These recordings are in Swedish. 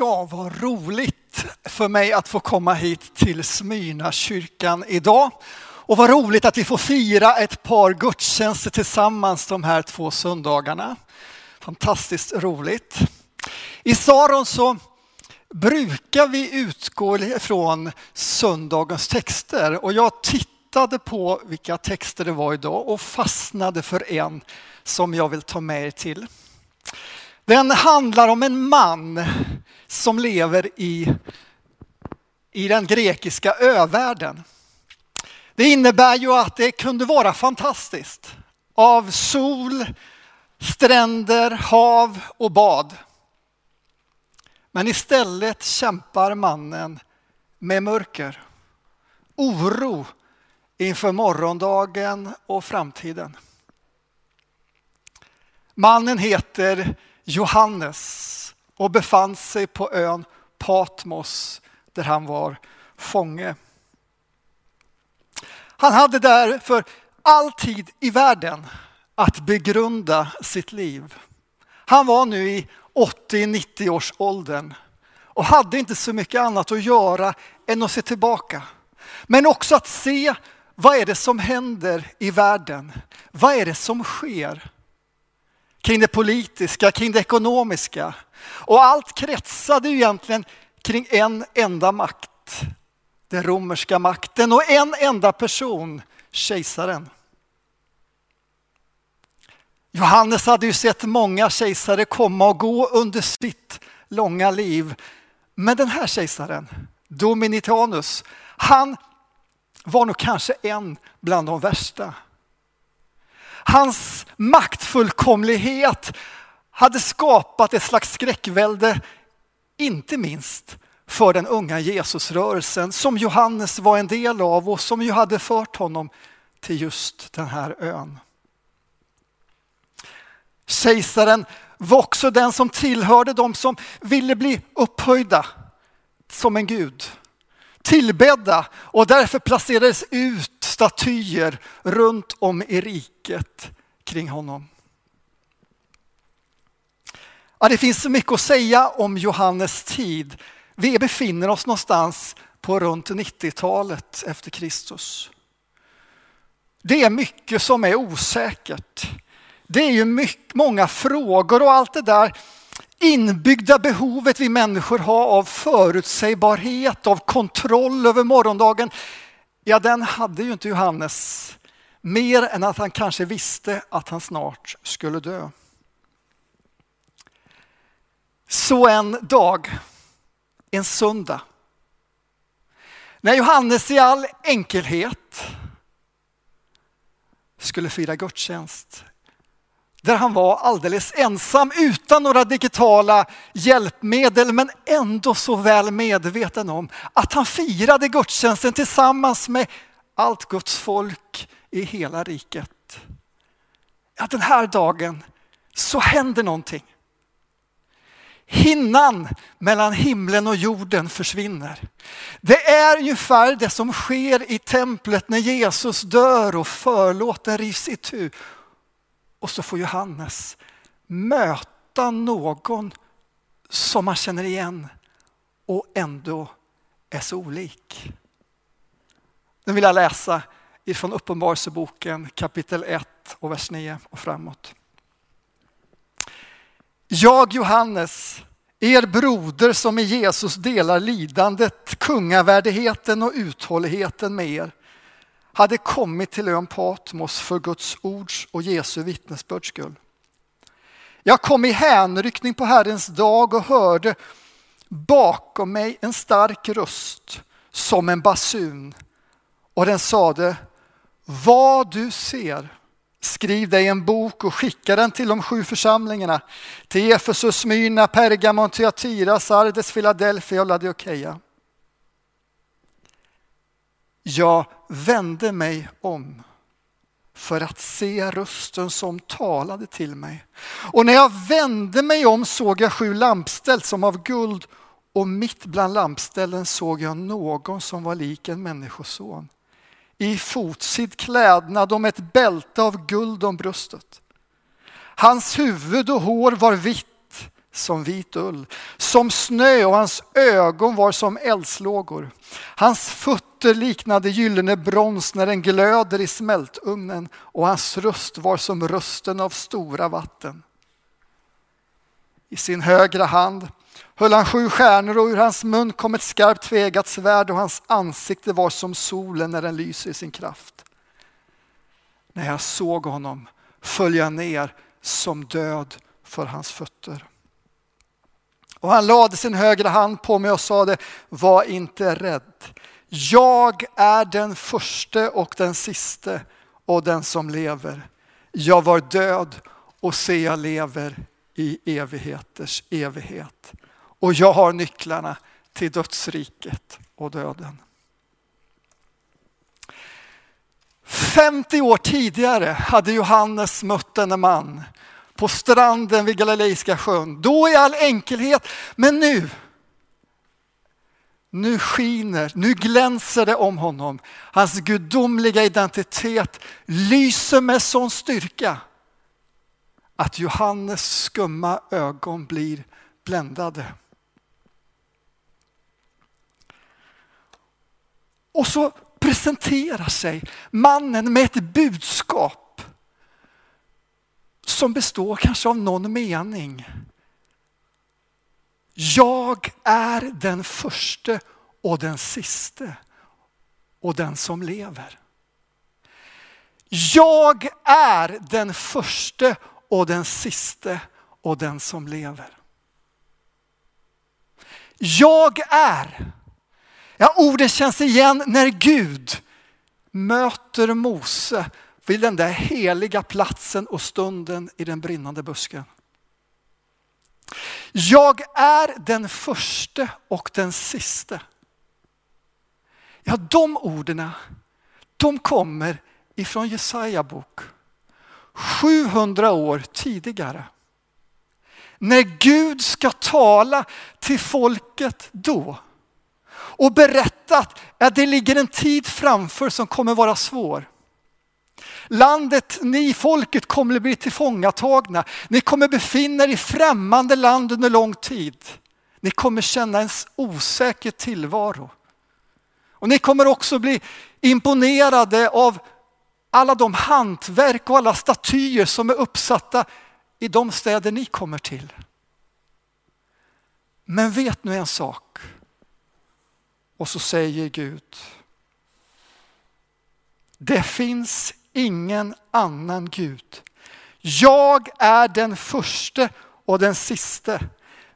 Ja, vad roligt för mig att få komma hit till Smyrna kyrkan idag. Och vad roligt att vi får fira ett par gudstjänster tillsammans de här två söndagarna. Fantastiskt roligt. I Saron så brukar vi utgå från söndagens texter och jag tittade på vilka texter det var idag och fastnade för en som jag vill ta med er till. Den handlar om en man som lever i, i den grekiska övärlden. Det innebär ju att det kunde vara fantastiskt. Av sol, stränder, hav och bad. Men istället kämpar mannen med mörker, oro inför morgondagen och framtiden. Mannen heter Johannes och befann sig på ön Patmos där han var fånge. Han hade därför all tid i världen att begrunda sitt liv. Han var nu i 80-90 års åldern och hade inte så mycket annat att göra än att se tillbaka. Men också att se vad är det som händer i världen? Vad är det som sker? Kring det politiska, kring det ekonomiska. Och allt kretsade ju egentligen kring en enda makt. Den romerska makten och en enda person, kejsaren. Johannes hade ju sett många kejsare komma och gå under sitt långa liv. Men den här kejsaren, Dominitanus, han var nog kanske en bland de värsta. Hans maktfullkomlighet hade skapat ett slags skräckvälde, inte minst för den unga Jesusrörelsen som Johannes var en del av och som ju hade fört honom till just den här ön. Kejsaren var också den som tillhörde de som ville bli upphöjda som en gud, tillbedda och därför placerades ut statyer runt om i riket kring honom. Ja, det finns så mycket att säga om Johannes tid. Vi befinner oss någonstans på runt 90-talet efter Kristus. Det är mycket som är osäkert. Det är ju mycket, många frågor och allt det där inbyggda behovet vi människor har av förutsägbarhet, av kontroll över morgondagen. Ja, den hade ju inte Johannes mer än att han kanske visste att han snart skulle dö. Så en dag, en söndag, när Johannes i all enkelhet skulle fira gudstjänst där han var alldeles ensam utan några digitala hjälpmedel men ändå så väl medveten om att han firade gudstjänsten tillsammans med allt Guds folk i hela riket. Ja, den här dagen så händer någonting. Hinnan mellan himlen och jorden försvinner. Det är ungefär det som sker i templet när Jesus dör och förlåten rivs itu. Och så får Johannes möta någon som man känner igen och ändå är så olik. Nu vill jag läsa ifrån Uppenbarelseboken kapitel 1 och vers 9 och framåt. Jag Johannes, er broder som i Jesus delar lidandet, kungavärdigheten och uthålligheten med er, hade kommit till ön Patmos för Guds ords och Jesu vittnesbörds skull. Jag kom i hänryckning på Herrens dag och hörde bakom mig en stark röst som en basun och den sade Vad du ser Skriv dig en bok och skicka den till de sju församlingarna. Till Efesus, Smyrna, Pergamon, Thyatira, Sardes, Philadelphia och Laodikeia. Jag vände mig om för att se rösten som talade till mig. Och när jag vände mig om såg jag sju lampställ som av guld och mitt bland lampställen såg jag någon som var lik en människoson i fotsid klädnad och med ett bälte av guld om bröstet. Hans huvud och hår var vitt som vit ull, som snö och hans ögon var som eldslågor. Hans fötter liknade gyllene brons när den glöder i smältugnen och hans röst var som rösten av stora vatten. I sin högra hand höll han sju stjärnor och ur hans mun kom ett skarpt tvegat svärd och hans ansikte var som solen när den lyser i sin kraft. När jag såg honom föll jag ner som död för hans fötter. Och han lade sin högra hand på mig och sade, var inte rädd. Jag är den förste och den siste och den som lever. Jag var död och se jag lever i evigheters evighet. Och jag har nycklarna till dödsriket och döden. 50 år tidigare hade Johannes mött denne man på stranden vid Galileiska sjön. Då i all enkelhet, men nu nu skiner, nu glänser det om honom. Hans gudomliga identitet lyser med sån styrka att Johannes skumma ögon blir bländade. Och så presenterar sig mannen med ett budskap som består kanske av någon mening. Jag är den förste och den siste och den som lever. Jag är den förste och den siste och den som lever. Jag är. Ja, orden känns igen när Gud möter Mose vid den där heliga platsen och stunden i den brinnande busken. Jag är den förste och den siste. Ja, de orden, de kommer ifrån Jesaja bok. 700 år tidigare. När Gud ska tala till folket då och berätta att det ligger en tid framför som kommer vara svår. Landet, ni folket kommer att bli tillfångatagna. Ni kommer befinna er i främmande land under lång tid. Ni kommer känna en osäker tillvaro. Och ni kommer också bli imponerade av alla de hantverk och alla statyer som är uppsatta i de städer ni kommer till. Men vet nu en sak. Och så säger Gud. Det finns ingen annan Gud. Jag är den förste och den siste.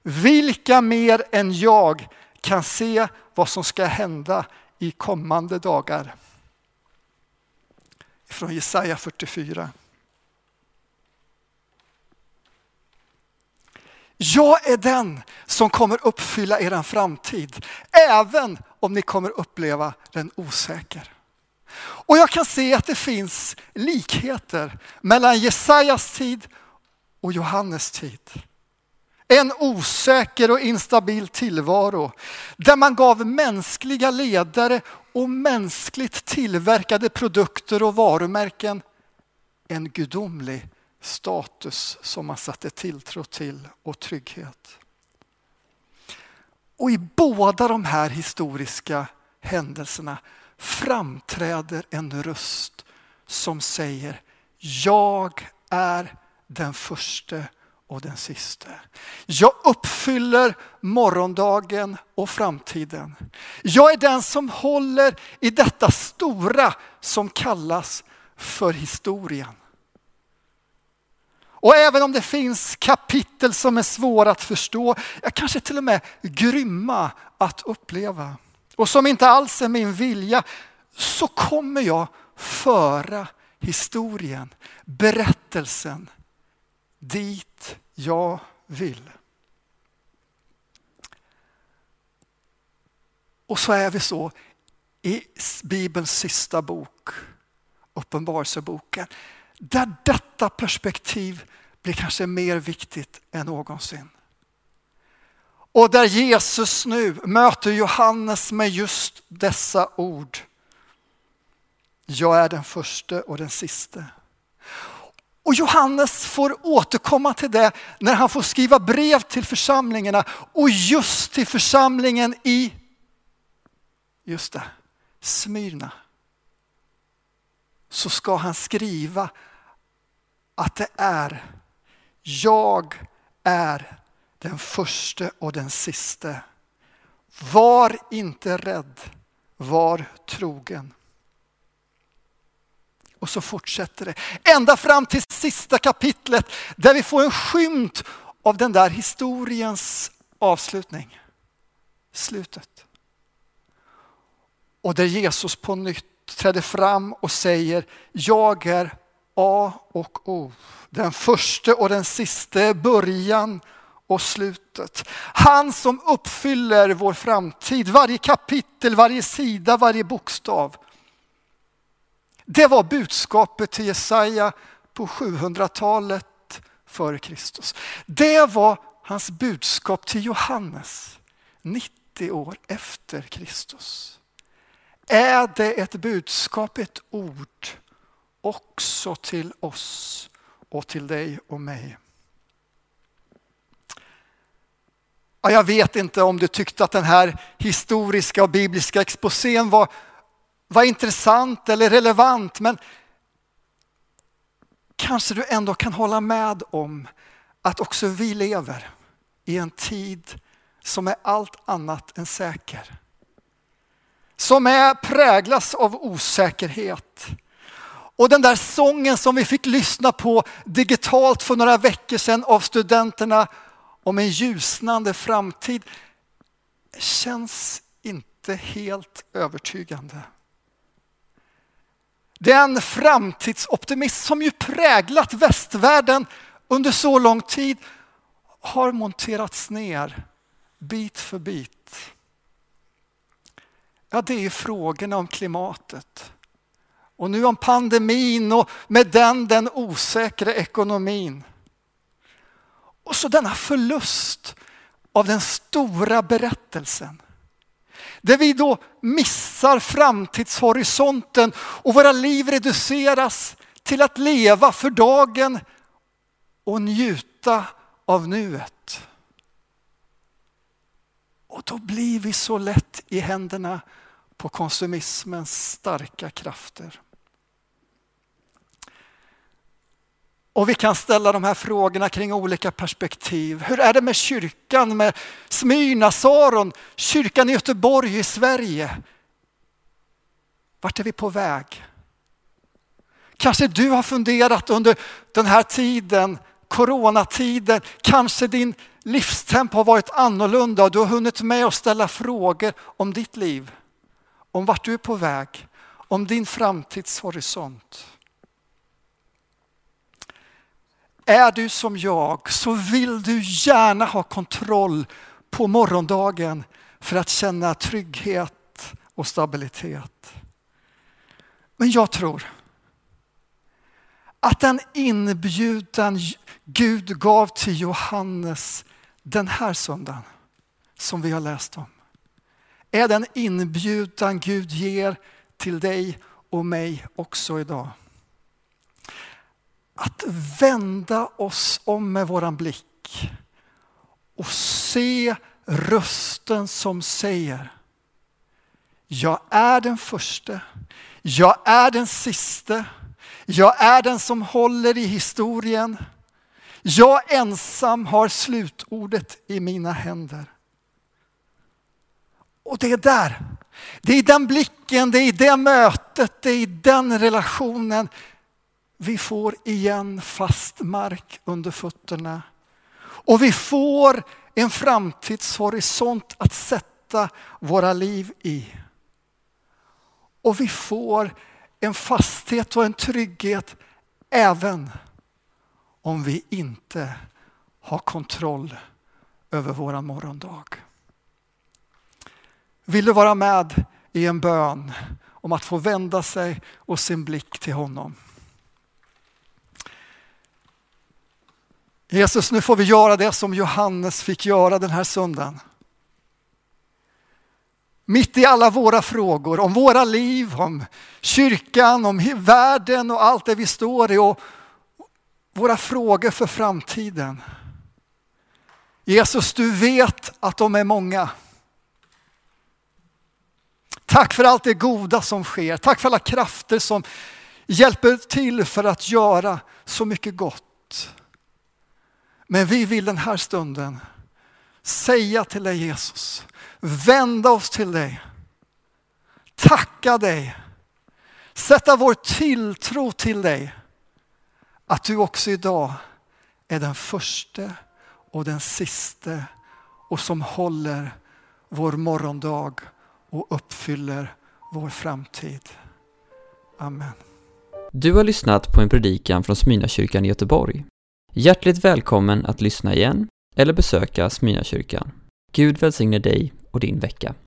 Vilka mer än jag kan se vad som ska hända i kommande dagar? Från Jesaja 44. Jag är den som kommer uppfylla er framtid, även om ni kommer uppleva den osäker. Och jag kan se att det finns likheter mellan Jesajas tid och Johannes tid. En osäker och instabil tillvaro där man gav mänskliga ledare och mänskligt tillverkade produkter och varumärken en gudomlig status som man satte tilltro till och trygghet. Och i båda de här historiska händelserna framträder en röst som säger Jag är den första och den siste. Jag uppfyller morgondagen och framtiden. Jag är den som håller i detta stora som kallas för historien. Och även om det finns kapitel som är svåra att förstå, ja, kanske till och med grymma att uppleva och som inte alls är min vilja, så kommer jag föra historien, berättelsen dit jag vill. Och så är vi så i Bibelns sista bok, Uppenbarelseboken, där detta perspektiv blir kanske mer viktigt än någonsin. Och där Jesus nu möter Johannes med just dessa ord. Jag är den första och den siste. Och Johannes får återkomma till det när han får skriva brev till församlingarna och just till församlingen i, just det, Smyrna. Så ska han skriva att det är, jag är den första och den siste. Var inte rädd, var trogen. Och så fortsätter det ända fram till sista kapitlet där vi får en skymt av den där historiens avslutning. Slutet. Och där Jesus på nytt trädde fram och säger, jag är A och O. Den första och den sista, början och slutet. Han som uppfyller vår framtid, varje kapitel, varje sida, varje bokstav. Det var budskapet till Jesaja på 700-talet före Kristus. Det var hans budskap till Johannes 90 år efter Kristus. Är det ett budskap, ett ord också till oss och till dig och mig? Ja, jag vet inte om du tyckte att den här historiska och bibliska exposén var var intressant eller relevant men kanske du ändå kan hålla med om att också vi lever i en tid som är allt annat än säker. Som är präglas av osäkerhet. Och den där sången som vi fick lyssna på digitalt för några veckor sedan av studenterna om en ljusnande framtid känns inte helt övertygande. Den framtidsoptimism som ju präglat västvärlden under så lång tid har monterats ner bit för bit. Ja, det är frågorna om klimatet. Och nu om pandemin och med den den osäkra ekonomin. Och så denna förlust av den stora berättelsen. Där vi då missar framtidshorisonten och våra liv reduceras till att leva för dagen och njuta av nuet. Och då blir vi så lätt i händerna på konsumismens starka krafter. Och vi kan ställa de här frågorna kring olika perspektiv. Hur är det med kyrkan, med Smyrna, Saron, kyrkan i Göteborg i Sverige? Vart är vi på väg? Kanske du har funderat under den här tiden, coronatiden, kanske din livstempo har varit annorlunda och du har hunnit med att ställa frågor om ditt liv, om vart du är på väg, om din framtidshorisont. Är du som jag så vill du gärna ha kontroll på morgondagen för att känna trygghet och stabilitet. Men jag tror att den inbjudan Gud gav till Johannes den här söndagen, som vi har läst om, är den inbjudan Gud ger till dig och mig också idag att vända oss om med våran blick och se rösten som säger Jag är den första, jag är den siste, jag är den som håller i historien. Jag ensam har slutordet i mina händer. Och det är där, det är i den blicken, det är i det mötet, det är i den relationen vi får igen fast mark under fötterna. Och vi får en framtidshorisont att sätta våra liv i. Och vi får en fasthet och en trygghet även om vi inte har kontroll över vår morgondag. Vill du vara med i en bön om att få vända sig och sin blick till honom? Jesus, nu får vi göra det som Johannes fick göra den här söndagen. Mitt i alla våra frågor om våra liv, om kyrkan, om världen och allt det vi står i och våra frågor för framtiden. Jesus, du vet att de är många. Tack för allt det goda som sker. Tack för alla krafter som hjälper till för att göra så mycket gott. Men vi vill den här stunden säga till dig Jesus, vända oss till dig, tacka dig, sätta vår tilltro till dig. Att du också idag är den första och den sista och som håller vår morgondag och uppfyller vår framtid. Amen. Du har lyssnat på en predikan från Smyrnakyrkan i Göteborg. Hjärtligt välkommen att lyssna igen eller besöka Smyrnakyrkan. Gud välsigne dig och din vecka.